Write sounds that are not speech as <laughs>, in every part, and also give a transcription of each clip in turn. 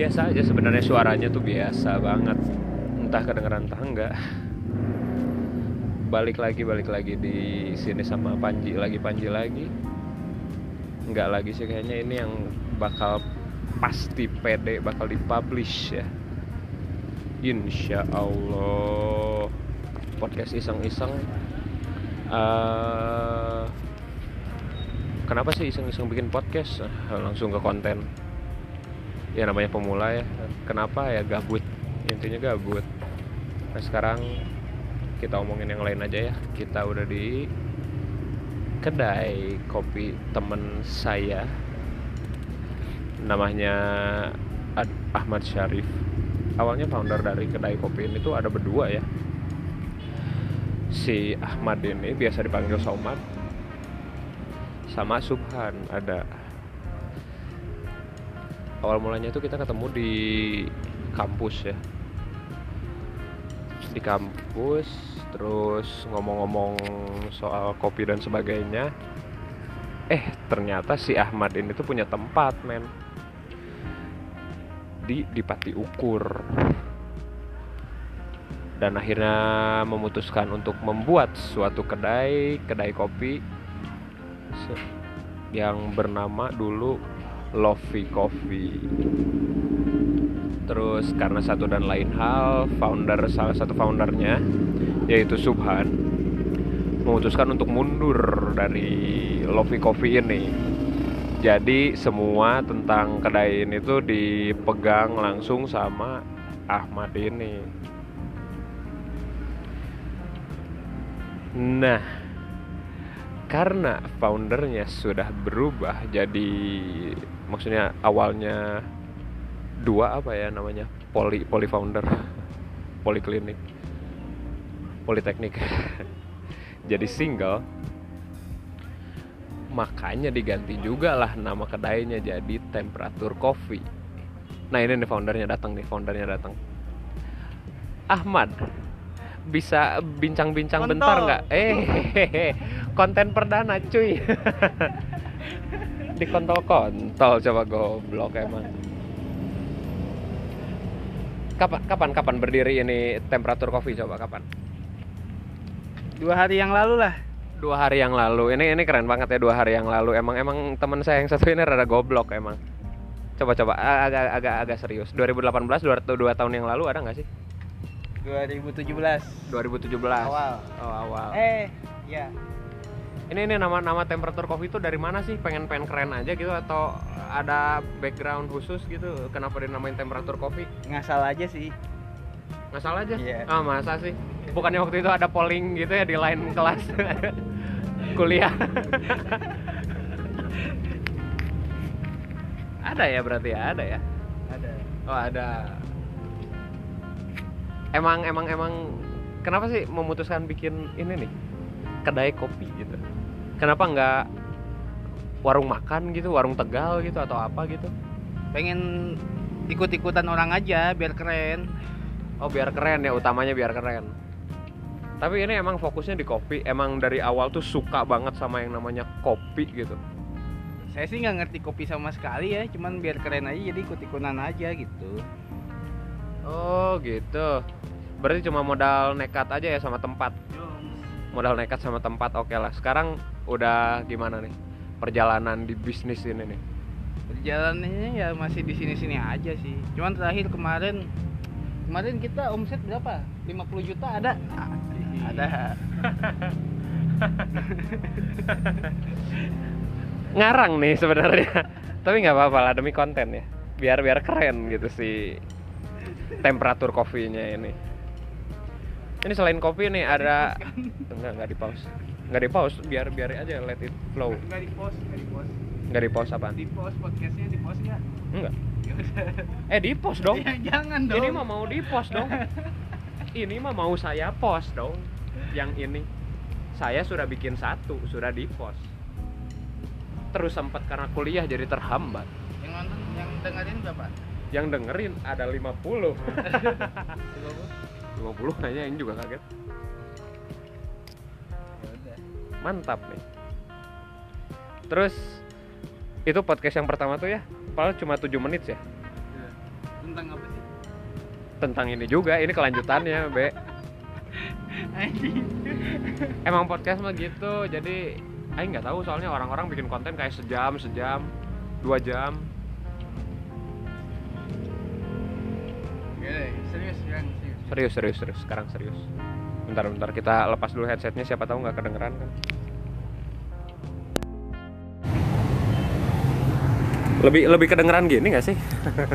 biasa aja sebenarnya suaranya tuh biasa banget. Entah kedengeran entah enggak. Balik lagi balik lagi di sini sama Panji. Lagi Panji lagi. Enggak lagi sih kayaknya. Ini yang bakal pasti pede bakal dipublish ya. Insya Allah podcast iseng-iseng. Eh, kenapa sih iseng-iseng bikin podcast? Eh, langsung ke konten. Ya namanya pemula ya. Kenapa ya? Gabut. Intinya gabut. Nah sekarang kita omongin yang lain aja ya. Kita udah di kedai kopi temen saya namanya Ad- Ahmad Syarif. Awalnya founder dari kedai kopi ini tuh ada berdua ya. Si Ahmad ini biasa dipanggil Somad sama Subhan ada. Awal mulanya itu kita ketemu di kampus ya. Di kampus terus ngomong-ngomong soal kopi dan sebagainya. Eh ternyata si Ahmad ini tuh punya tempat men di di Pati Ukur. Dan akhirnya memutuskan untuk membuat suatu kedai kedai kopi yang bernama dulu Lovey Coffee. Terus karena satu dan lain hal founder salah satu foundernya yaitu Subhan memutuskan untuk mundur dari Lovey Coffee ini jadi semua tentang kedai ini tuh dipegang langsung sama Ahmad ini. Nah karena foundernya sudah berubah jadi maksudnya awalnya dua apa ya namanya? Poli poli founder <laughs> poliklinik politeknik. <laughs> Jadi single makanya diganti juga lah nama kedainya jadi temperatur coffee. Nah ini nih foundernya datang nih foundernya datang. Ahmad bisa bincang-bincang bentar nggak? Eh hehehe. <laughs> konten perdana cuy. <laughs> Di kontol-kontol coba goblok emang. Kapan kapan kapan berdiri ini temperatur coffee coba kapan? Dua hari yang lalu lah. Dua hari yang lalu. Ini ini keren banget ya dua hari yang lalu. Emang emang teman saya yang satu ini rada goblok emang. Coba coba agak agak agak serius. 2018 dua, dua tahun yang lalu ada nggak sih? 2017. 2017 Awal. oh awal. Eh, ya. ini ini nama nama temperatur coffee itu dari mana sih? Pengen pengen keren aja gitu atau ada background khusus gitu? Kenapa dinamain temperatur coffee Ngasal aja sih. Nggak salah aja. Iya. ah masa sih? Bukannya waktu itu ada polling gitu ya di lain kelas? <laughs> Kuliah. <laughs> Ada ya berarti ya? Ada ya? Ada. oh ada. Emang emang emang kenapa sih memutuskan bikin ini nih? Kedai kopi gitu. Kenapa nggak warung makan gitu warung tegal gitu atau apa gitu? Pengen ikut-ikutan orang aja biar keren. Oh biar keren ya utamanya biar keren. Tapi ini emang fokusnya di kopi. Emang dari awal tuh suka banget sama yang namanya kopi gitu. Saya sih nggak ngerti kopi sama sekali ya, cuman biar keren aja jadi ikut-ikutan aja gitu. Oh gitu. Berarti cuma modal nekat aja ya sama tempat. Modal nekat sama tempat oke lah. Sekarang udah gimana nih perjalanan di bisnis ini nih? Perjalanannya ya masih di sini-sini aja sih. Cuman terakhir kemarin kemarin kita omset berapa? 50 juta ada? Ada. <laughs> Ngarang nih sebenarnya. Tapi nggak apa-apa lah demi konten ya. Biar biar keren gitu sih temperatur kopinya ini. Ini selain kopi nih ada enggak enggak di pause. Enggak di pause biar biar aja let it flow. Nggak di post, nggak di post. Enggak di pause apaan? Di post podcastnya di post nggak? Enggak. <laughs> Eh di post dong. Ya, jangan dong. Ini mah mau di post dong. Ini mah mau saya post dong. Yang ini saya sudah bikin satu, sudah di post. Terus sempat karena kuliah jadi terhambat. yang nonton yang dengerin berapa? Yang dengerin ada 50. 50? 50 aja ini juga kaget. Mantap nih. Terus itu podcast yang pertama tuh ya, padahal cuma 7 menit ya. Tentang apa sih? Tentang ini juga, ini kelanjutannya, Be. Emang podcast mah gitu, jadi Aing nggak tahu soalnya orang-orang bikin konten kayak sejam, sejam, dua jam. Serius yang serius. Serius, serius, serius. Sekarang serius. Bentar, bentar kita lepas dulu headsetnya. Siapa tahu nggak kedengeran kan? Lebih lebih kedengeran gini nggak sih?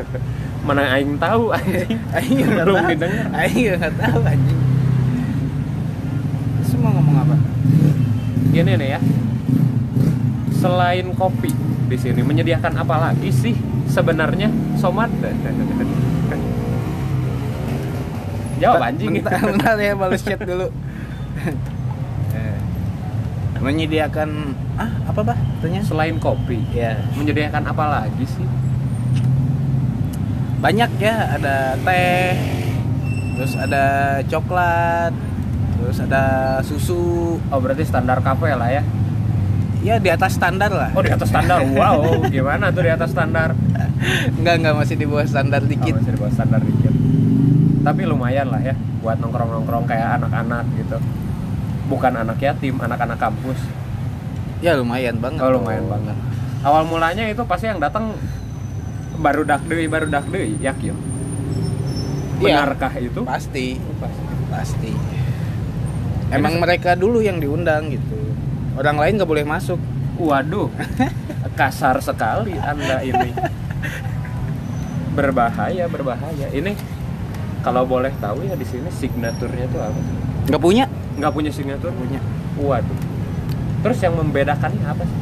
<laughs> Mana Aing tahu anjing. Aing nggak Belum didengar. Aing nggak tahu anjing. Semua ngomong apa? Gini nih ya. Selain kopi di sini menyediakan apa lagi sih sebenarnya Somad? <laughs> Jawab anjing. Bentar, bentar ya balas chat dulu. <laughs> Menyediakan ah apa bah? Tanya. Selain kopi, Ya menyediakan apa lagi sih? banyak ya ada teh, terus ada coklat, terus ada susu. Oh berarti standar kafe lah ya? Ya di atas standar lah. Oh di atas standar, <laughs> wow gimana tuh di atas standar? Enggak enggak masih di bawah standar Oh, dikit. masih di bawah standar dikit. Tapi lumayan lah ya buat nongkrong-nongkrong kayak anak-anak gitu. Bukan anak yatim, anak-anak kampus. Ya lumayan banget. Oh lumayan banget. Awal mulanya itu pasti yang datang baru dak deui, baru dak deui, yakin. Iya. Benarkah itu? Pasti, Pasti. pasti. Emang mereka dulu yang diundang gitu. Orang lain nggak boleh masuk. Waduh, <laughs> kasar sekali anda ini. Berbahaya, berbahaya. Ini kalau boleh tahu ya di sini signaturnya tuh apa? Nggak punya? Nggak punya signatur? Punya. Waduh. Terus yang membedakannya apa sih?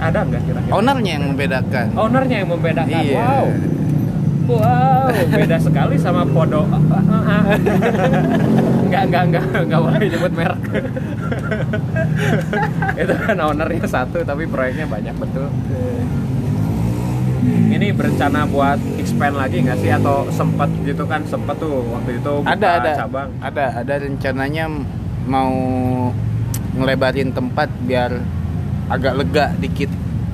Ada nggak kira-kira? Ownernya yang membedakan. Ownernya yang membedakan. Iya. Wow. Wow, beda sekali sama Podo. <laughs> Enggak, enggak, enggak, enggak boleh nyebut merek. <laughs> Itu kan ownernya satu tapi proyeknya banyak betul. Ini berencana buat expand lagi nggak sih atau sempat gitu kan sempat tuh waktu itu buka ada ada cabang. ada ada rencananya mau ngelebarin tempat biar agak lega dikit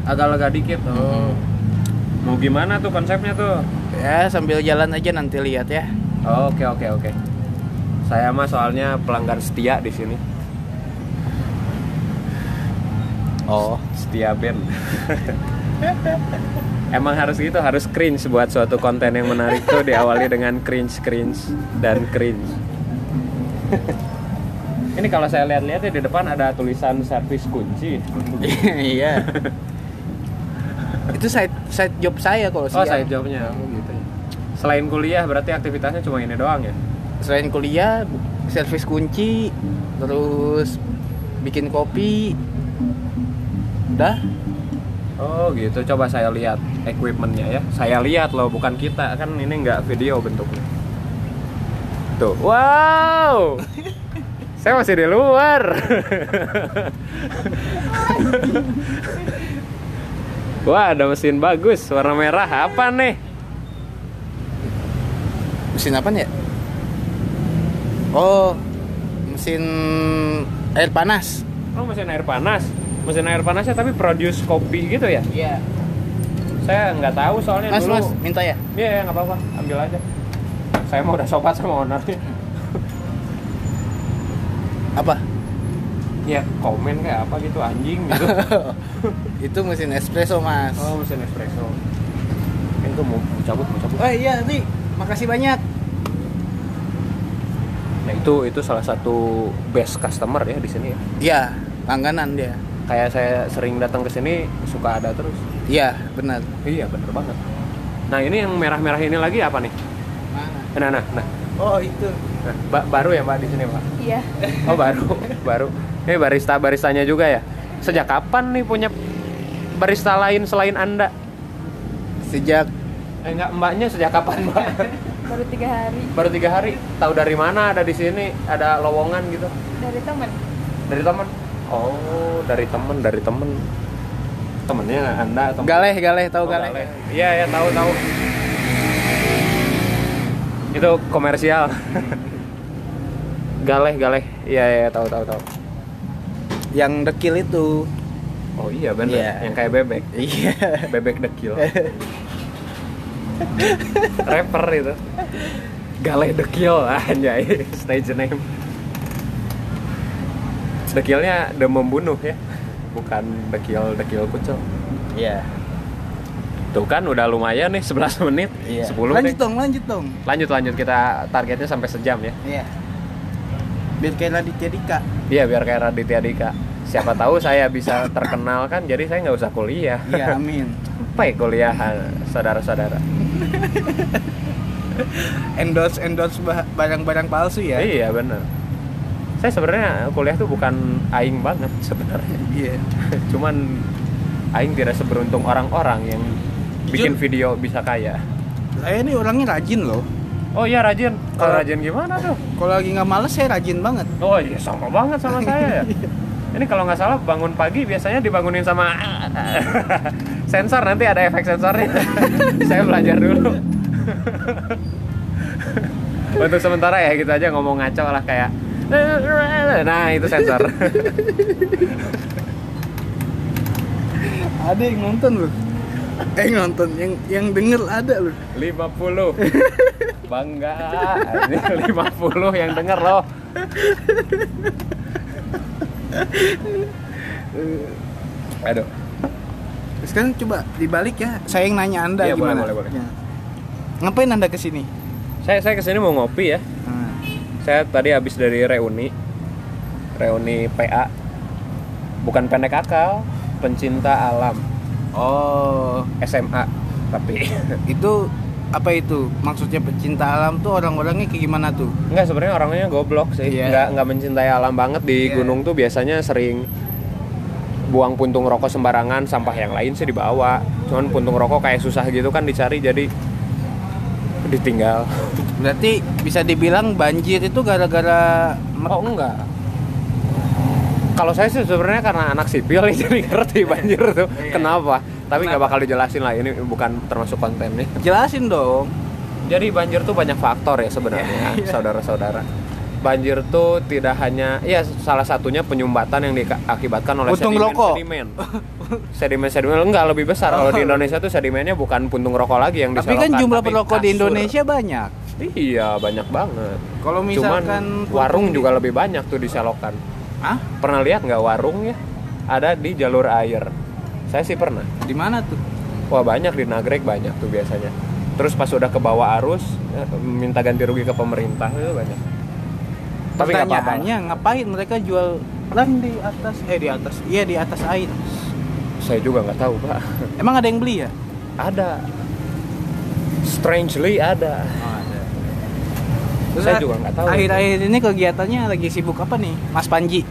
Agak lega dikit. Oh. Mau gimana tuh konsepnya tuh? ya sambil jalan aja nanti lihat ya Oke oke oke. Saya mah soalnya pelanggan setia di sini. oh Setia band. Emang harus gitu, harus cringe buat suatu konten yang menarik tuh diawali dengan cringe, cringe dan cringe. Ini kalau saya lihat-lihat ya di depan ada tulisan servis kunci. iya itu side side job saya kalau Oh, siang. saya jawabnya. Oh, gitu ya. Selain kuliah berarti aktivitasnya cuma ini doang ya? selain kuliah servis kunci terus bikin kopi udah Oh gitu, coba saya lihat equipmentnya ya. Saya lihat loh, bukan kita kan ini nggak video bentuknya. Tuh, wow, <laughs> saya masih di luar. Wah, ada mesin bagus, warna merah. Apa nih? mesin apa ya oh mesin air panas Oh, mesin air panas. Mesin air panasnya tapi produce kopi gitu ya? iya Saya nggak tahu soalnya mas dulu. mas minta ya Iya, ya, nggak apa-apa, ambil aja. Saya mau udah sobat sama ownernya. Apa Ya, komen kayak apa gitu anjing gitu. <laughs> itu mesin espresso mas Oh, mesin espresso. Ini tuh mau, mau cabut, mau cabut. oh iya nih makasih banyak Nah, itu itu salah satu best customer ya di sini ya. iya langganan dia Kayak saya sering datang ke sini suka ada terus. iya benar Iya, bener banget. Nah, ini yang merah-merah ini lagi apa nih? mana Nah, nah, nah. Oh itu Nah, ba- baru ya, Mbak di sini, Pak? Iya. Oh, baru, <laughs> baru. Ini barista-baristanya juga ya. Sejak kapan nih punya barista lain selain Anda? sejak Eh, enggak, Mbaknya sejak kapan, Mbak? <laughs> Baru tiga hari Baru tiga hari. Tahu dari mana ada di sini? Ada lowongan gitu? dari teman. Dari teman? Oh, dari temen, dari temen. temennya anda atau Galeh, galeh, tahu Oh, galeh. Galeh. Iya ya tahu tahu. Itu komersial. <laughs> galeh galeh. Iya iya tahu tahu tahu. Yang dekil itu. Oh iya benar. Iya. Yang kayak bebek. Iya. Bebek dekil. Rapper itu. Galeh dekil anjay stage name. Dekilnya the membunuh ya. Bukan dekil dekil kucel. Iya. Tuh kan udah lumayan nih 11 menit. Iya. 10 lanjut deh. dong, lanjut dong. Lanjut lanjut kita targetnya sampai sejam ya. Iya. Biar kayak Raditya Dika. Iya biar kayak Raditya Dika. Siapa tahu saya bisa <coughs> terkenal kan, jadi saya nggak usah kuliah. Iya, amin. Sampai kuliah saudara-saudara. <laughs> endorse endorse barang-barang palsu ya. Iya bener. Saya sebenarnya kuliah tuh bukan aing banget sebenarnya. Iya. <laughs> Cuman aing tidak seberuntung orang-orang yang bikin Jujur. video bisa kaya. Saya ini orangnya rajin loh. Oh iya rajin. Kalau Kalau- rajin gimana tuh? Kalau lagi nggak males saya rajin banget. Oh iya sama banget sama <laughs> saya ya. Ini kalau nggak salah bangun pagi biasanya dibangunin sama <laughs> sensor nanti ada efek sensornya. <laughs> saya belajar dulu. Untuk sementara ya gitu aja ngomong ngaco lah kayak Nah itu sensor Ada yang nonton loh. <laughs> Eh nonton yang yang denger ada loh. 50 <laughs> Bangga Ini 50 yang denger loh <laughs> Aduh kan coba dibalik ya. Saya yang nanya anda boleh, gimana? boleh, boleh. Ya. Ngapain anda ke sini? Saya saya ke sini mau ngopi ya Nah, Saya tadi habis dari reuni Reuni PA Bukan pendek akal Pencinta alam Oh, SMA Tapi <laughs> itu apa itu? Maksudnya pecinta alam tuh orang-orangnya kayak gimana tuh? Enggak sebenarnya orangnya goblok sih Iya. Enggak, enggak mencintai alam banget Di Iya. gunung tuh biasanya sering Buang puntung rokok sembarangan Sampah yang lain sih dibawa Cuman puntung rokok kayak susah gitu kan dicari Jadi ditinggal Berarti bisa dibilang banjir itu gara-gara Oh enggak kalau saya sih sebenarnya karena anak sipil nih <laughs> jadi ngerti banjir tuh Iya. kenapa tapi nggak bakal dijelasin lah ini bukan termasuk kontennya jelasin dong. jadi banjir tuh banyak faktor ya sebenarnya Iya. saudara-saudara banjir tuh tidak hanya ya salah satunya penyumbatan yang diakibatkan oleh Puntung sedimen rokok. sedimen sedimen sedimen enggak lebih besar kalau di Indonesia tuh sedimennya bukan puntung rokok lagi yang Tapi kan jumlah perokok di. Indonesia banyak. iya banyak banget Kalau cuman misalkan warung puntung- juga lebih banyak tuh diselokan Hah? pernah lihat nggak warung ya ada di jalur air saya sih pernah Di mana tuh? wah banyak di Nagrek banyak tuh biasanya terus pas udah ke bawah arus eh, minta ganti rugi ke pemerintah itu banyak tapi. Pertanyaannya ngapain mereka jual lan di atas eh di atas iya di atas air. saya juga nggak tahu pak Emang ada yang beli ya? ada strangely ada Saya juga nggak tahu. Akhir-akhir ini kegiatannya lagi sibuk apa nih, Mas Panji?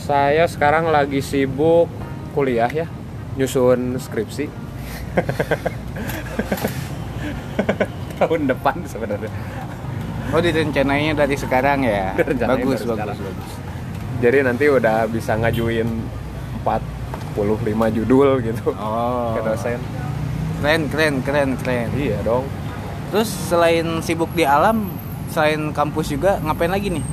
saya sekarang lagi sibuk kuliah ya nyusun skripsi <laughs> tahun depan sebenarnya Oh, direncanainya dari sekarang ya. <laughs> Bagus, bagus, sekarang. bagus. jadi nanti udah bisa ngajuin 45 judul gitu Oh. ke dosen Keren, keren, keren, keren. iya dong Terus selain sibuk di alam, selain kampus juga ngapain lagi nih?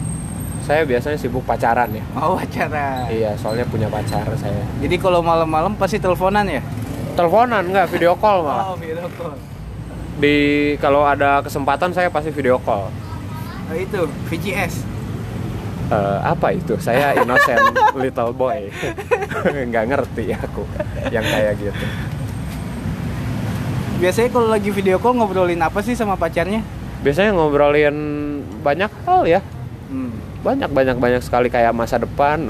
saya biasanya sibuk pacaran ya Oh, acara. iya soalnya punya pacar saya Jadi kalau malam-malam pasti teleponan ya? teleponan nggak video call malah Oh, video call. di kalau ada kesempatan saya pasti video call Oh, itu VGS. Eh, apa itu saya <laughs> innocent little boy <laughs> nggak ngerti aku yang kayak gitu Biasanya kalau lagi video call ngobrolin apa sih sama pacarnya? Biasanya ngobrolin banyak hal ya Hmm. banyak banyak banyak sekali kayak masa depan <laughs>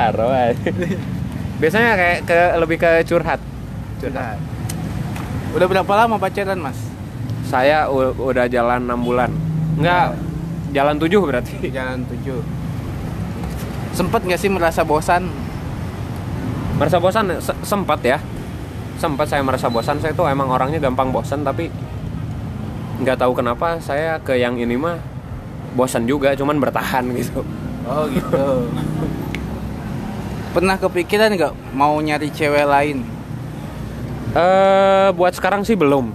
Haro biasanya kayak ke lebih ke curhat Curhat. Udah berapa lama pacaran, Mas? saya udah jalan 6 bulan enggak jalan 7 berarti Jalan 7. Sempet nggak sih merasa bosan? Merasa bosan se- sempat ya sempat saya merasa bosan saya tuh emang orangnya gampang bosan tapi nggak tahu kenapa saya ke yang ini mah bosan juga cuman bertahan gitu Oh gitu. Pernah kepikiran nggak mau nyari cewek lain? eh buat sekarang sih belum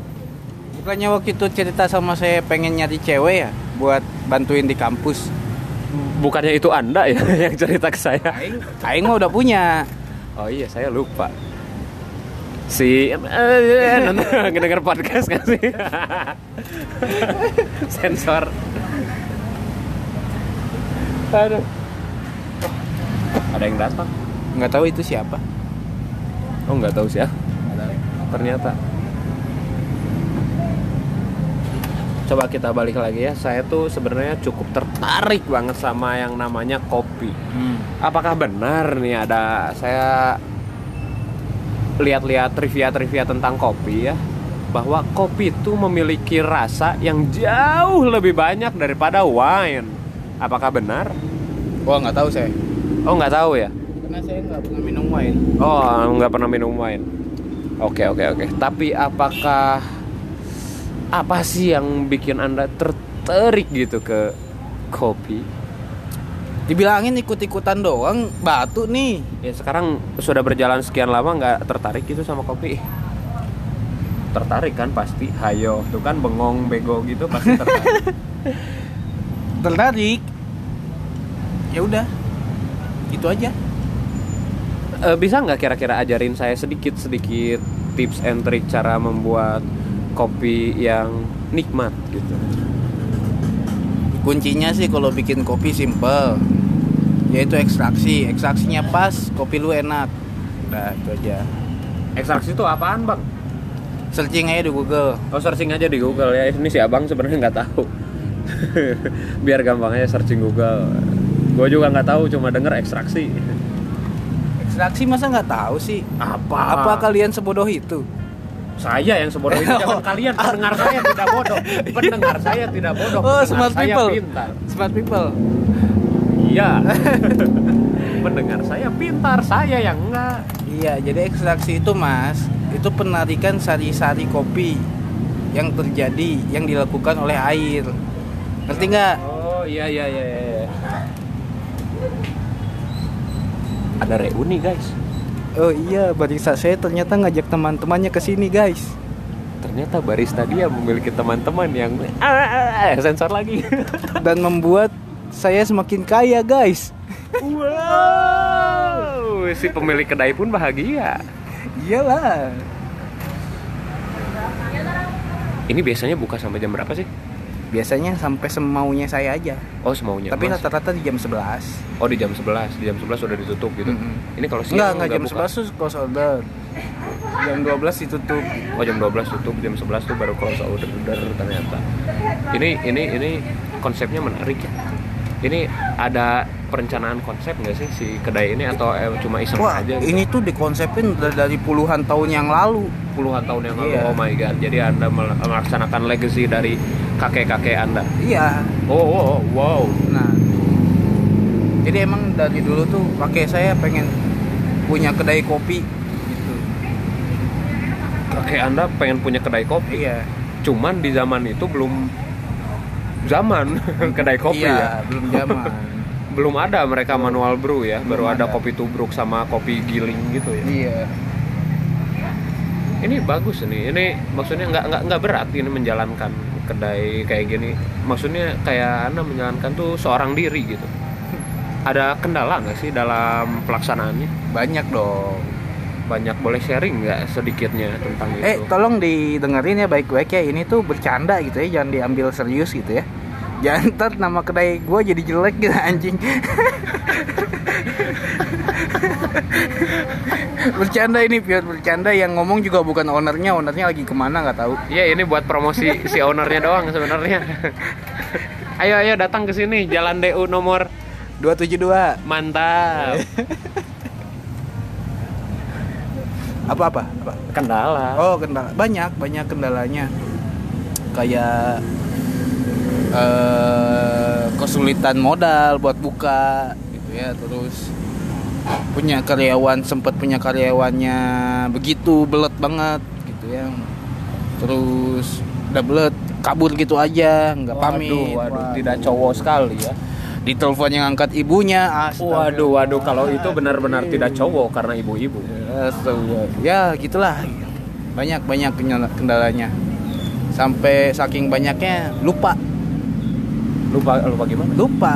Bukannya waktu itu cerita sama saya pengen nyari cewek ya buat bantuin di kampus. bukannya itu anda ya <laughs> yang cerita ke saya Aing, Aing mah udah punya. Oh iya saya lupa. Si eh, nonton <laughs> denger podcast gak sih? <laughs> Sensor. Aduh. Ada yang datang? Nggak tahu itu siapa. oh nggak tahu sih ya ternyata coba kita balik lagi ya. Saya tuh sebenarnya cukup tertarik banget sama yang namanya kopi. Hmm. apakah benar nih ada saya lihat-lihat trivia-trivia tentang kopi ya bahwa kopi itu memiliki rasa yang jauh lebih banyak daripada wine. Apakah benar? Wah nggak tahu saya. oh nggak tahu ya? Karena saya nggak pernah minum wine. oh nggak pernah minum wine. Oke oke oke. Tapi apakah apa sih yang bikin anda tertarik gitu ke kopi Dibilangin ikut-ikutan doang, batu nih. Ya sekarang sudah berjalan sekian lama nggak tertarik gitu sama kopi? Tertarik kan pasti, hayo tuh kan bengong bego gitu pasti tertarik. <laughs> Tertarik. Ya udah. Itu aja. Eh, bisa nggak kira-kira ajarin saya sedikit sedikit tips and trick cara membuat kopi yang nikmat gitu? Kuncinya sih kalau bikin kopi simple. Yaitu ekstraksi. Ekstraksinya pas, kopi lu enak. Udah, itu aja. Ekstraksi itu apaan bang? Searching aja di Google. Oh searching aja di Google ya. Ini si abang sebenarnya nggak tahu. <laughs> Biar gampang aja searching Google. Gue juga nggak tahu, cuma denger ekstraksi. Ekstraksi masa nggak tahu sih? Apa? Apa kalian sebodoh itu? Saya yang sebodoh itu jangan <laughs> kalian pendengar saya tidak bodoh pendengar saya tidak bodoh Oh, smart saya people. pintar Smart people. iya <laughs> pendengar saya pintar saya yang enggak Iya, jadi ekstraksi itu mas, itu penarikan sari-sari kopi yang terjadi, yang dilakukan oleh air. Ngerti nggak? oh iya iya iya, iya. ada reuni guys Oh iya, barista saya ternyata ngajak teman-temannya ke sini guys. ternyata barista dia memiliki teman-teman yang ah, ah, sensor lagi <laughs> Dan membuat saya semakin kaya guys. wow si pemilik kedai pun bahagia Iyalah. ini biasanya buka sampai jam berapa sih Biasanya sampai semaunya saya aja. oh semaunya Tapi rata-rata di jam 11 Oh di jam 11, di jam 11 sudah ditutup gitu. Mm-mm. Ini kalau siang Enggak, enggak jam buka. 11 tuh close order. Jam 12 ditutup. Oh jam 12 tutup, jam 11 tuh baru close order ternyata. Ini ini ini konsepnya menarik ya. Ini ada perencanaan konsep nggak sih si kedai ini atau eh, cuma iseng Wah, aja? gitu? ini tuh dikonsepin dari, dari puluhan tahun yang lalu. puluhan tahun yang lalu. Iya. Oh my god. Jadi Anda mel- melaksanakan legacy dari kakek-kakek Anda. Iya. Oh, oh, oh, wow. Nah, jadi emang dari dulu tuh kakek saya pengen punya kedai kopi gitu. Kakek Anda pengen punya kedai kopi. Iya. Cuman di zaman itu belum zaman <laughs> kedai kopi iya, ya. belum zaman. <laughs> belum ada mereka manual brew ya baru Belum ada ada. kopi tubruk sama kopi giling gitu ya iya. ini bagus nih ini maksudnya nggak nggak nggak berat ini menjalankan kedai kayak gini maksudnya kayak anda menjalankan tuh seorang diri gitu ada kendala nggak sih dalam pelaksanaannya Banyak dong. banyak boleh sharing nggak sedikitnya tentang itu Eh, tolong didengerin ya baik-baik ya. Ini tuh bercanda gitu ya, jangan diambil serius gitu ya. Jangan ntar nama kedai gua jadi jelek gitu anjing. <laughs> bercanda ini pure bercanda. Yang ngomong juga bukan ownernya, ownernya lagi ke mana nggak tahu. Iya ini buat promosi si ownernya doang sebenarnya. <laughs> Ayo ayo datang ke sini. Jalan DU nomor 272 mantap. <laughs> Apa apa apa? Kendala. Oh kendala. Banyak banyak kendalanya. Kayak eh kesulitan modal buat buka gitu ya terus punya karyawan sempat punya karyawannya begitu belet banget gitu ya terus udah belet kabur gitu aja nggak pamit Waduh, waduh, tidak cowok sekali ya. di telepon yang angkat ibunya astaga. Waduh, waduh, kalau itu benar-benar tidak cowok karena ibu-ibu. Astaga. ya gitulah banyak banyak kendala- kendalanya sampai saking banyaknya lupa Lupa lupa gimana? lupa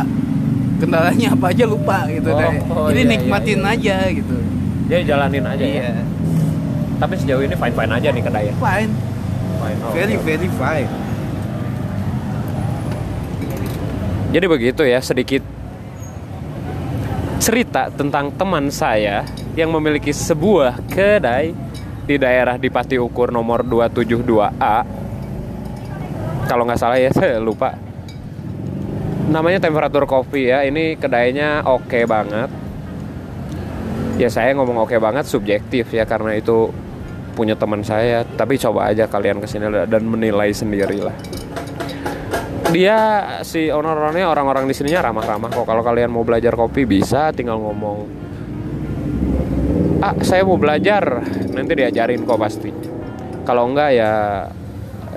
kendalanya apa aja lupa gitu Oh, deh oh, jadi iya, nikmatin aja gitu Jadi jalanin aja ya. iya Tapi sejauh ini fine-fine aja nih kedai ya. fine Fine. oh, very oke. very fine Jadi begitu ya sedikit cerita tentang teman saya yang memiliki sebuah kedai di daerah di Pati Ukur nomor 272A. Kalau nggak salah ya <laughs> saya lupa. Namanya temperatur kopi ya. Ini kedainya oke banget. Ya saya ngomong oke banget subjektif ya karena itu punya teman saya. Tapi coba aja kalian ke sini dan menilai sendirilah dia si owner-ownernya orang-orang di sininya ramah-ramah kok kalau kalian mau belajar kopi bisa tinggal ngomong ah saya mau belajar nanti diajarin kok pasti kalau enggak ya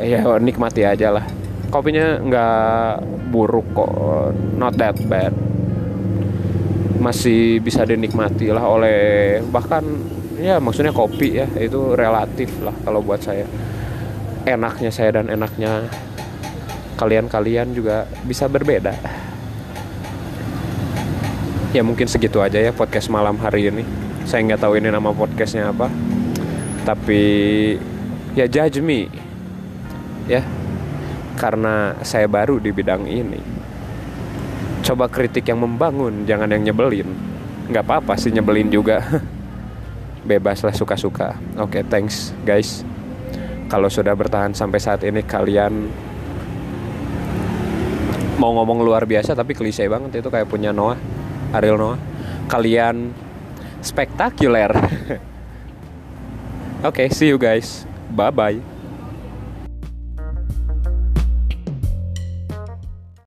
ya nikmati aja lah kopinya nggak buruk kok. Not that bad. Masih bisa dinikmati lah oleh bahkan ya maksudnya kopi ya itu relatif lah kalau buat saya. Enaknya saya dan enaknya kalian-kalian juga bisa berbeda. Ya mungkin segitu aja ya podcast malam hari ini. Saya nggak tahu ini nama podcastnya apa, tapi ya judge me, ya karena saya baru di bidang ini. Coba kritik yang membangun, jangan yang nyebelin. Nggak apa-apa sih nyebelin juga. <laughs> Bebas lah suka-suka. Oke, thanks guys. Kalau sudah bertahan sampai saat ini kalian mau ngomong luar biasa tapi klise banget itu kayak punya Noah Ariel Noah kalian spektakuler <laughs> oke see you guys bye bye